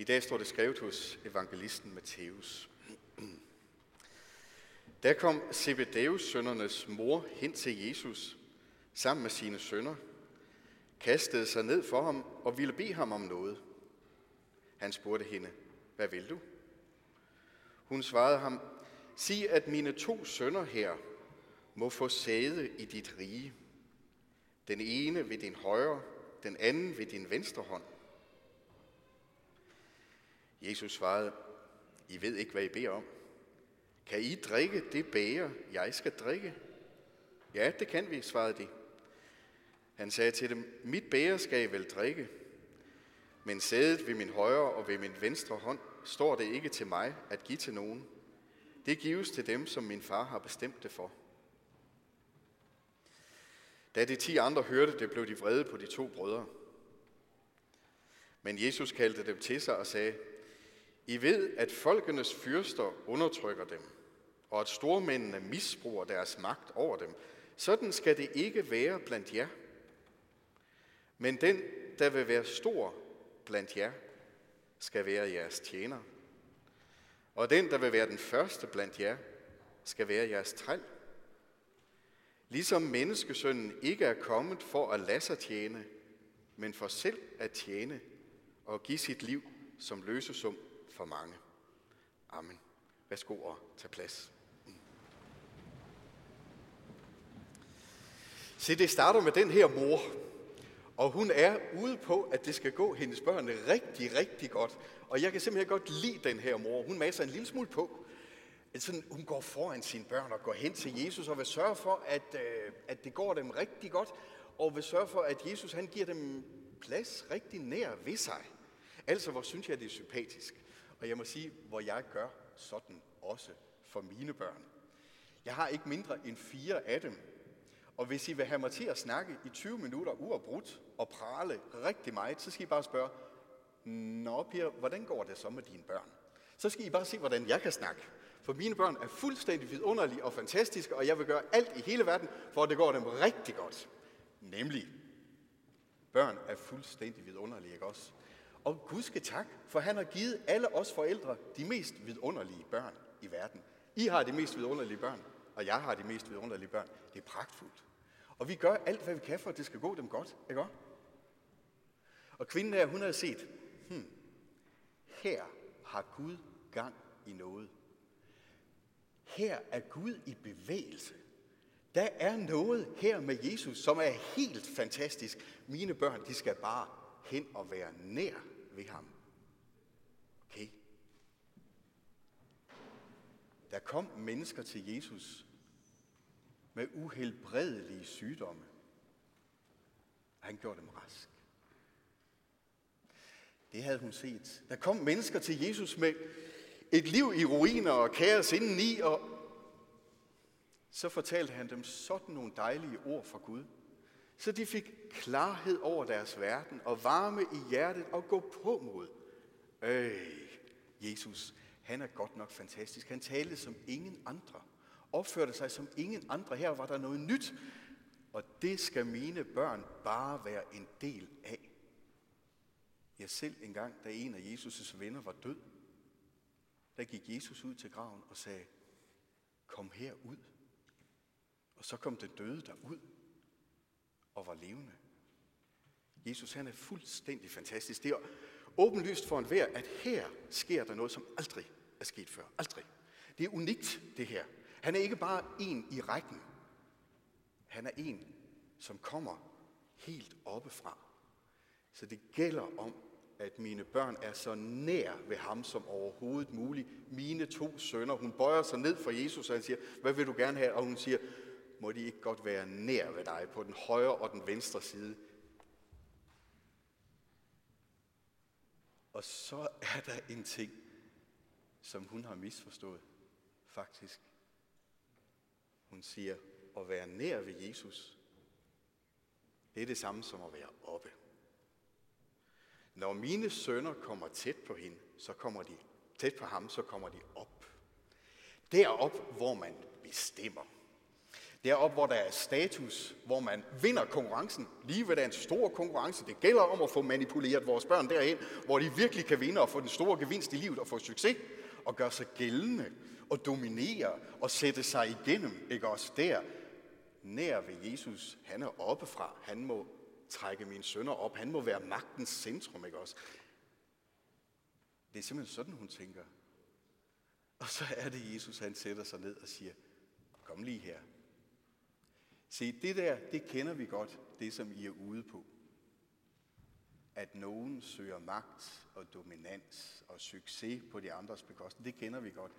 I dag står det skrevet hos evangelisten Matthæus. Der kom Zebedeus sønnernes mor hen til Jesus sammen med sine sønner, kastede sig ned for ham og ville bede ham om noget. Han spurgte hende, hvad vil du? Hun svarede ham, sig at mine to sønner her må få sæde i dit rige. Den ene ved din højre, den anden ved din venstre hånd. Jesus svarede, I ved ikke, hvad I beder om. Kan I drikke det bære, jeg skal drikke? Ja, det kan vi, svarede de. Han sagde til dem, mit bære skal I vel drikke, men sædet ved min højre og ved min venstre hånd står det ikke til mig at give til nogen. Det gives til dem, som min far har bestemt det for. Da de ti andre hørte det, blev de vrede på de to brødre. Men Jesus kaldte dem til sig og sagde, i ved, at folkenes fyrster undertrykker dem, og at stormændene misbruger deres magt over dem. Sådan skal det ikke være blandt jer. Men den, der vil være stor blandt jer, skal være jeres tjener. Og den, der vil være den første blandt jer, skal være jeres træl. Ligesom menneskesønnen ikke er kommet for at lade sig tjene, men for selv at tjene og give sit liv som løsesum for mange. Amen. Værsgo og tag plads. Mm. Se, det starter med den her mor, og hun er ude på, at det skal gå hendes børn rigtig, rigtig godt. Og jeg kan simpelthen godt lide den her mor. Hun masser en lille smule på. Altså, sådan, hun går foran sine børn og går hen til Jesus og vil sørge for, at, øh, at det går dem rigtig godt. Og vil sørge for, at Jesus han giver dem plads rigtig nær ved sig. Altså, hvor synes jeg, det er sympatisk. Og jeg må sige, hvor jeg gør sådan også for mine børn. Jeg har ikke mindre end fire af dem, og hvis I vil have mig til at snakke i 20 minutter uafbrudt og prale rigtig meget, så skal I bare spørge, Nå Pia, hvordan går det så med dine børn? Så skal I bare se, hvordan jeg kan snakke. For mine børn er fuldstændig vidunderlige og fantastiske, og jeg vil gøre alt i hele verden, for at det går dem rigtig godt. Nemlig, børn er fuldstændig vidunderlige, ikke også? Og Gud skal tak, for han har givet alle os forældre de mest vidunderlige børn i verden. I har de mest vidunderlige børn, og jeg har de mest vidunderlige børn. Det er pragtfuldt. Og vi gør alt, hvad vi kan for, at det skal gå dem godt. Ikke også? Og kvinden der, hun havde set, hmm, her har Gud gang i noget. Her er Gud i bevægelse. Der er noget her med Jesus, som er helt fantastisk. Mine børn, de skal bare hen og være nær ved ham. Okay? Der kom mennesker til Jesus med uhelbredelige sygdomme. Han gjorde dem rask. Det havde hun set. Der kom mennesker til Jesus med et liv i ruiner og kaos indeni, og så fortalte han dem sådan nogle dejlige ord fra Gud. Så de fik klarhed over deres verden og varme i hjertet og gå på mod. Øh, Jesus, han er godt nok fantastisk. Han talte som ingen andre opførte sig som ingen andre. Her var der noget nyt, og det skal mine børn bare være en del af. Jeg selv engang, da en af Jesus' venner var død, der gik Jesus ud til graven og sagde, kom her ud. Og så kom den døde derud og var levende. Jesus han er fuldstændig fantastisk. Det er åbenlyst for enhver, at her sker der noget, som aldrig er sket før. Aldrig. Det er unikt, det her. Han er ikke bare en i rækken. Han er en, som kommer helt oppefra. Så det gælder om, at mine børn er så nær ved ham som overhovedet muligt. Mine to sønner, hun bøjer sig ned for Jesus, og han siger, hvad vil du gerne have? Og hun siger, må de ikke godt være nær ved dig på den højre og den venstre side. Og så er der en ting, som hun har misforstået, faktisk. Hun siger, at være nær ved Jesus, det er det samme som at være oppe. Når mine sønner kommer tæt på hende, så kommer de tæt på ham, så kommer de op. Derop, hvor man bestemmer. Deroppe, hvor der er status, hvor man vinder konkurrencen. Lige ved den store konkurrence. Det gælder om at få manipuleret vores børn derhen, hvor de virkelig kan vinde og få den store gevinst i livet og få succes. Og gøre sig gældende og dominere og sætte sig igennem. Ikke også der? Nær ved Jesus, han er oppefra. Han må trække mine sønner op. Han må være magtens centrum, ikke også? Det er simpelthen sådan, hun tænker. Og så er det Jesus, han sætter sig ned og siger, kom lige her. Se, det der, det kender vi godt, det som I er ude på. At nogen søger magt og dominans og succes på de andres bekostning, det kender vi godt.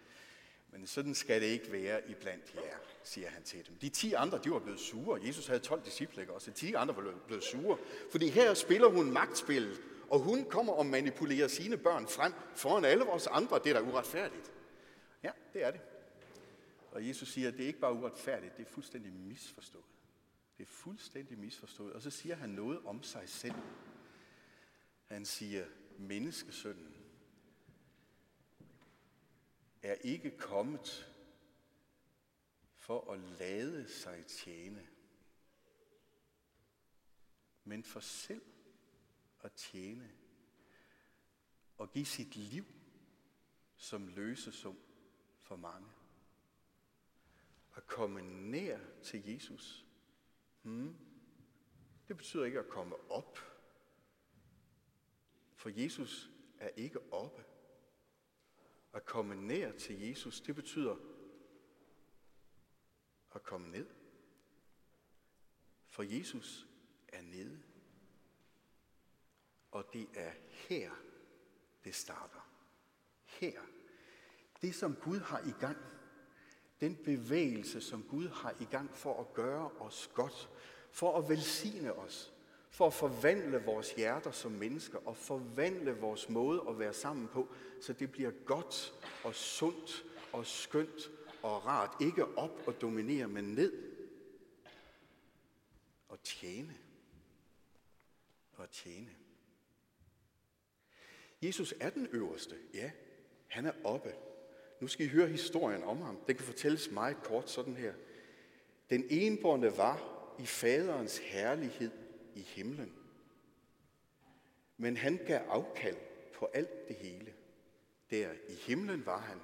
Men sådan skal det ikke være i blandt jer, siger han til dem. De ti andre, de var blevet sure. Jesus havde 12 disciple, ikke også? De ti andre var blevet sure. Fordi her spiller hun magtspillet, og hun kommer og manipulerer sine børn frem foran alle vores andre. Det er da uretfærdigt. Ja, det er det. Og Jesus siger, at det er ikke bare uretfærdigt, det er fuldstændig misforstået. Det er fuldstændig misforstået. Og så siger han noget om sig selv. Han siger, menneskesønnen er ikke kommet for at lade sig tjene, men for selv at tjene og give sit liv som løsesum for mange. Komme nær til Jesus, hmm, det betyder ikke at komme op. For Jesus er ikke oppe. At komme nær til Jesus, det betyder at komme ned. For Jesus er nede. Og det er her, det starter. Her. Det, som Gud har i gang. Den bevægelse, som Gud har i gang for at gøre os godt. For at velsigne os. For at forvandle vores hjerter som mennesker. Og forvandle vores måde at være sammen på. Så det bliver godt og sundt og skønt og rart. Ikke op og dominere, men ned. Og tjene. Og tjene. Jesus er den øverste, ja. Han er oppe. Nu skal I høre historien om ham. Den kan fortælles meget kort sådan her. Den enborne var i faderens herlighed i himlen. Men han gav afkald på alt det hele. Der i himlen var han.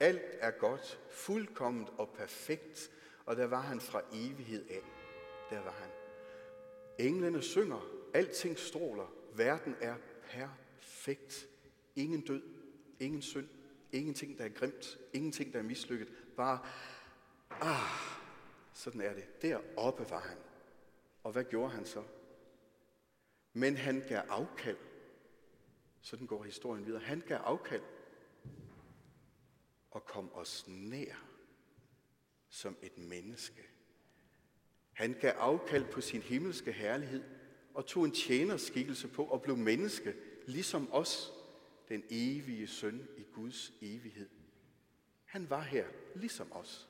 Alt er godt, fuldkomment og perfekt, og der var han fra evighed af. Der var han. Englene synger, alting stråler, verden er perfekt. Ingen død, ingen synd, ingenting, der er grimt, ingenting, der er mislykket. Bare, ah, sådan er det. Deroppe var han. Og hvad gjorde han så? Men han gav afkald. Sådan går historien videre. Han gav afkald og kom os nær som et menneske. Han gav afkald på sin himmelske herlighed og tog en tjenerskikkelse på og blev menneske, ligesom os, den evige søn i Guds evighed. Han var her, ligesom os.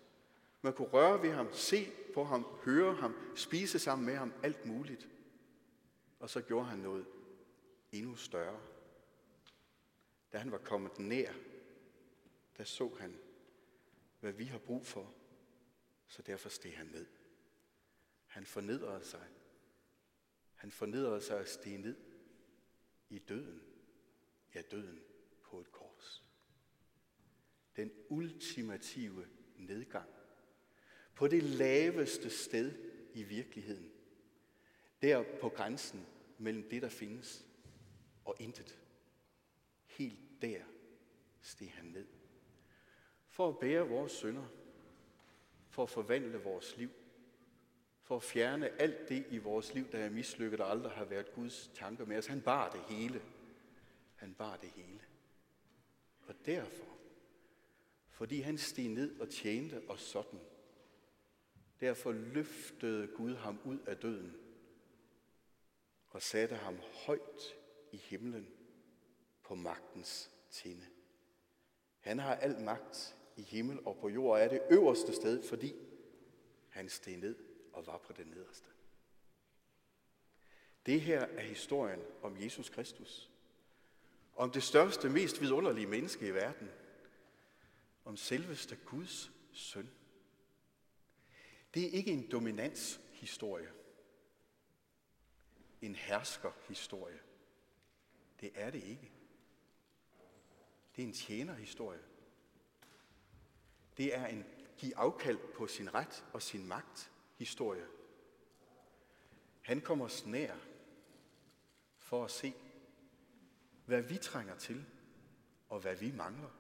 Man kunne røre ved ham, se på ham, høre ham, spise sammen med ham, alt muligt. Og så gjorde han noget endnu større. Da han var kommet nær, der så han, hvad vi har brug for, så derfor steg han ned. Han fornedrede sig. Han fornedrede sig at stige ned i døden. Ja, døden på et kors. Den ultimative nedgang. På det laveste sted i virkeligheden. Der på grænsen mellem det, der findes, og intet. Helt der steg han ned. For at bære vores synder. For at forvandle vores liv. For at fjerne alt det i vores liv, der er mislykket og aldrig har været Guds tanker med os. Han bar det hele. Han bar det hele. Og derfor, fordi han steg ned og tjente os sådan, derfor løftede Gud ham ud af døden og satte ham højt i himlen på magtens tinde. Han har al magt i himmel og på jord og er det øverste sted, fordi han steg ned og var på det nederste. Det her er historien om Jesus Kristus. Om det største, mest vidunderlige menneske i verden. Om selveste Guds søn. Det er ikke en dominanshistorie. En herskerhistorie. Det er det ikke. Det er en tjenerhistorie. Det er en give afkald på sin ret og sin magt historie. Han kommer os nær for at se, hvad vi trænger til, og hvad vi mangler.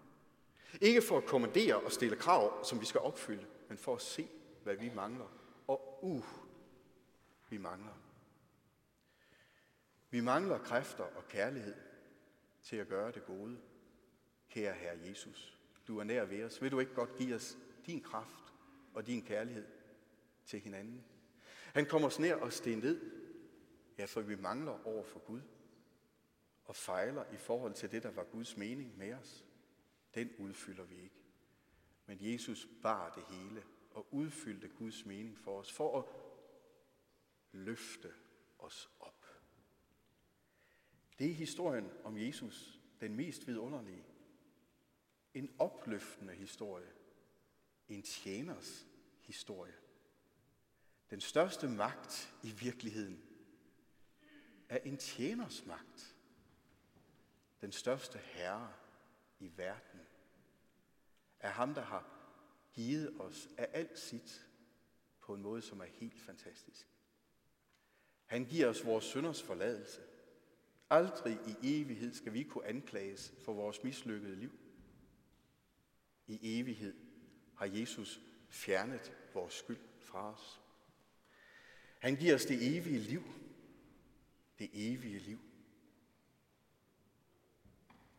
Ikke for at kommandere og stille krav, som vi skal opfylde, men for at se, hvad vi mangler. Og uh, vi mangler. Vi mangler kræfter og kærlighed til at gøre det gode. Kære Herre Jesus, du er nær ved os. Vil du ikke godt give os din kraft og din kærlighed til hinanden? Han kommer os nær og sten ned, ja, for vi mangler over for Gud og fejler i forhold til det, der var Guds mening med os. Den udfylder vi ikke. Men Jesus bar det hele og udfyldte Guds mening for os, for at løfte os op. Det er historien om Jesus, den mest vidunderlige. En opløftende historie. En tjeners historie. Den største magt i virkeligheden er en tjeners magt. Den største herre i verden er ham, der har givet os af alt sit på en måde, som er helt fantastisk. Han giver os vores synders forladelse. Aldrig i evighed skal vi kunne anklages for vores mislykkede liv. I evighed har Jesus fjernet vores skyld fra os. Han giver os det evige liv. Det evige liv.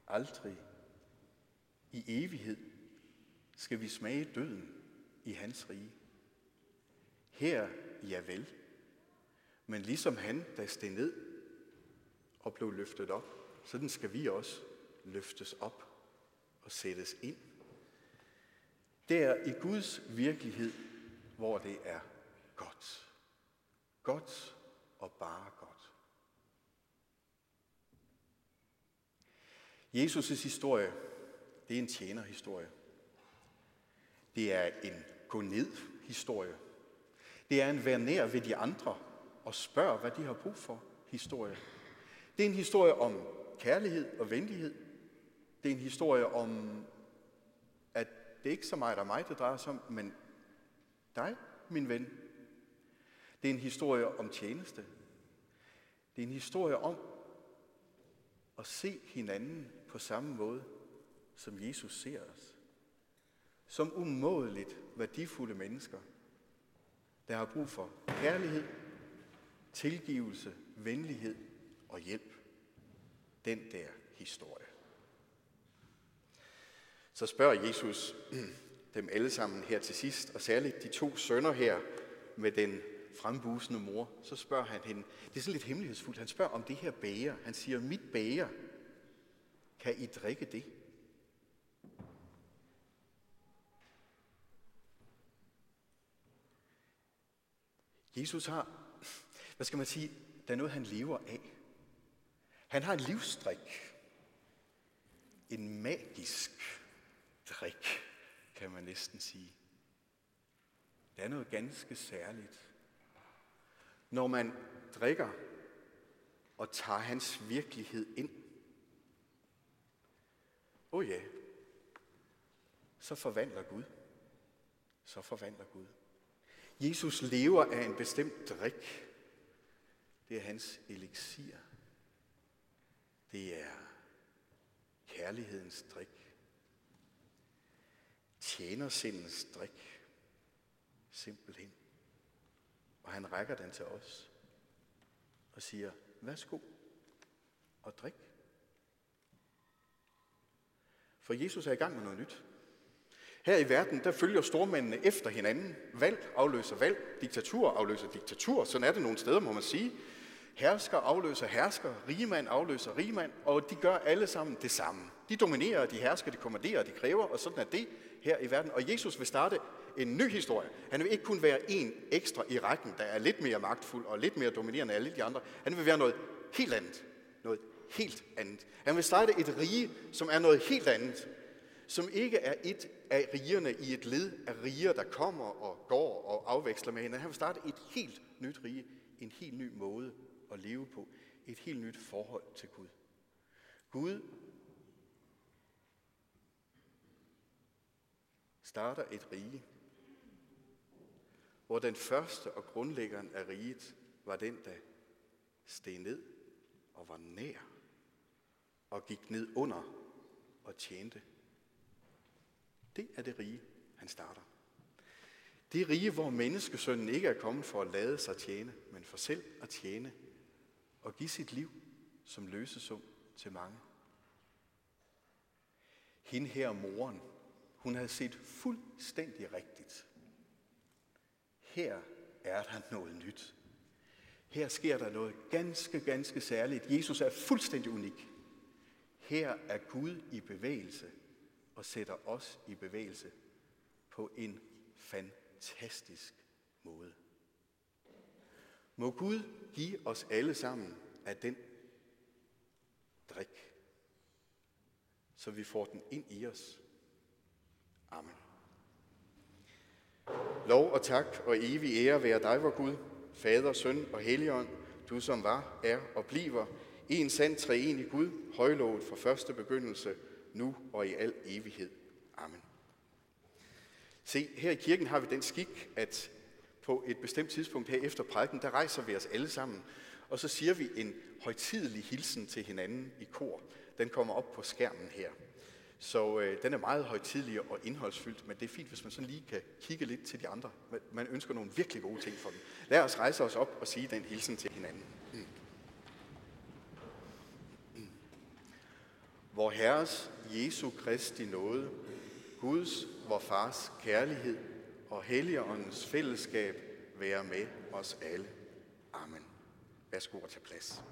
Aldrig i evighed skal vi smage døden i hans rige. Her, ja vel, men ligesom han, der steg ned og blev løftet op, sådan skal vi også løftes op og sættes ind. Der i Guds virkelighed, hvor det er godt. Godt og bare godt. Jesus' historie, det er en tjenerhistorie. Det er en gå ned historie. Det er en vær nær ved de andre og spørg, hvad de har brug for historie. Det er en historie om kærlighed og venlighed. Det er en historie om, at det ikke så meget af mig, det drejer sig om, men dig, min ven. Det er en historie om tjeneste. Det er en historie om at se hinanden på samme måde, som Jesus ser os. Som umådeligt værdifulde mennesker, der har brug for kærlighed, tilgivelse, venlighed og hjælp. Den der historie. Så spørger Jesus dem alle sammen her til sidst, og særligt de to sønner her med den frembusende mor, så spørger han hende, det er sådan lidt hemmelighedsfuldt, han spørger om det her bæger. Han siger, mit bæger, kan I drikke det? Jesus har, hvad skal man sige, der er noget, han lever af. Han har en livsdrik. En magisk drik, kan man næsten sige. Det er noget ganske særligt. Når man drikker og tager hans virkelighed ind, åh oh ja, så forvandler Gud. Så forvandler Gud. Jesus lever af en bestemt drik. Det er hans elixir. Det er kærlighedens drik. Tjenersindens drik. Simpelthen. Og han rækker den til os og siger, værsgo og drik. For Jesus er i gang med noget nyt. Her i verden, der følger stormændene efter hinanden. Valg afløser valg, diktatur afløser diktatur. Sådan er det nogle steder, må man sige. Hersker afløser hersker, rigemand afløser rigmand, og de gør alle sammen det samme. De dominerer, de hersker, de kommanderer, de kræver, og sådan er det her i verden. Og Jesus vil starte en ny historie. Han vil ikke kun være en ekstra i rækken, der er lidt mere magtfuld og lidt mere dominerende end alle de andre. Han vil være noget helt andet. Noget helt andet. Han vil starte et rige, som er noget helt andet. som ikke er et af rigerne i et led af riger, der kommer og går og afveksler med hinanden. Han vil starte et helt nyt rige, en helt ny måde at leve på, et helt nyt forhold til Gud. Gud starter et rige, hvor den første og grundlæggeren af riget var den, der steg ned og var nær og gik ned under og tjente. Det er det rige, han starter. Det rige, hvor menneskesønnen ikke er kommet for at lade sig tjene, men for selv at tjene og give sit liv som løsesum til mange. Hende her moren, hun havde set fuldstændig rigtigt. Her er der noget nyt. Her sker der noget ganske, ganske særligt. Jesus er fuldstændig unik. Her er Gud i bevægelse og sætter os i bevægelse på en fantastisk måde. Må Gud give os alle sammen af den drik, så vi får den ind i os. Amen. Lov og tak og evig ære være dig, vor Gud, Fader, Søn og Helligånd, du som var, er og bliver, en sand treenig Gud, højlovet fra første begyndelse, nu og i al evighed. Amen. Se, her i kirken har vi den skik, at på et bestemt tidspunkt her efter prædiken, der rejser vi os alle sammen, og så siger vi en højtidelig hilsen til hinanden i kor. Den kommer op på skærmen her. Så øh, den er meget højtidlig og indholdsfyldt, men det er fint, hvis man sådan lige kan kigge lidt til de andre. Man ønsker nogle virkelig gode ting for dem. Lad os rejse os op og sige den hilsen til hinanden. Mm. Vor Herres Jesu Kristi nåde, Guds, vor Fars kærlighed og Helligåndens fællesskab være med os alle. Amen. Værsgo at tage plads.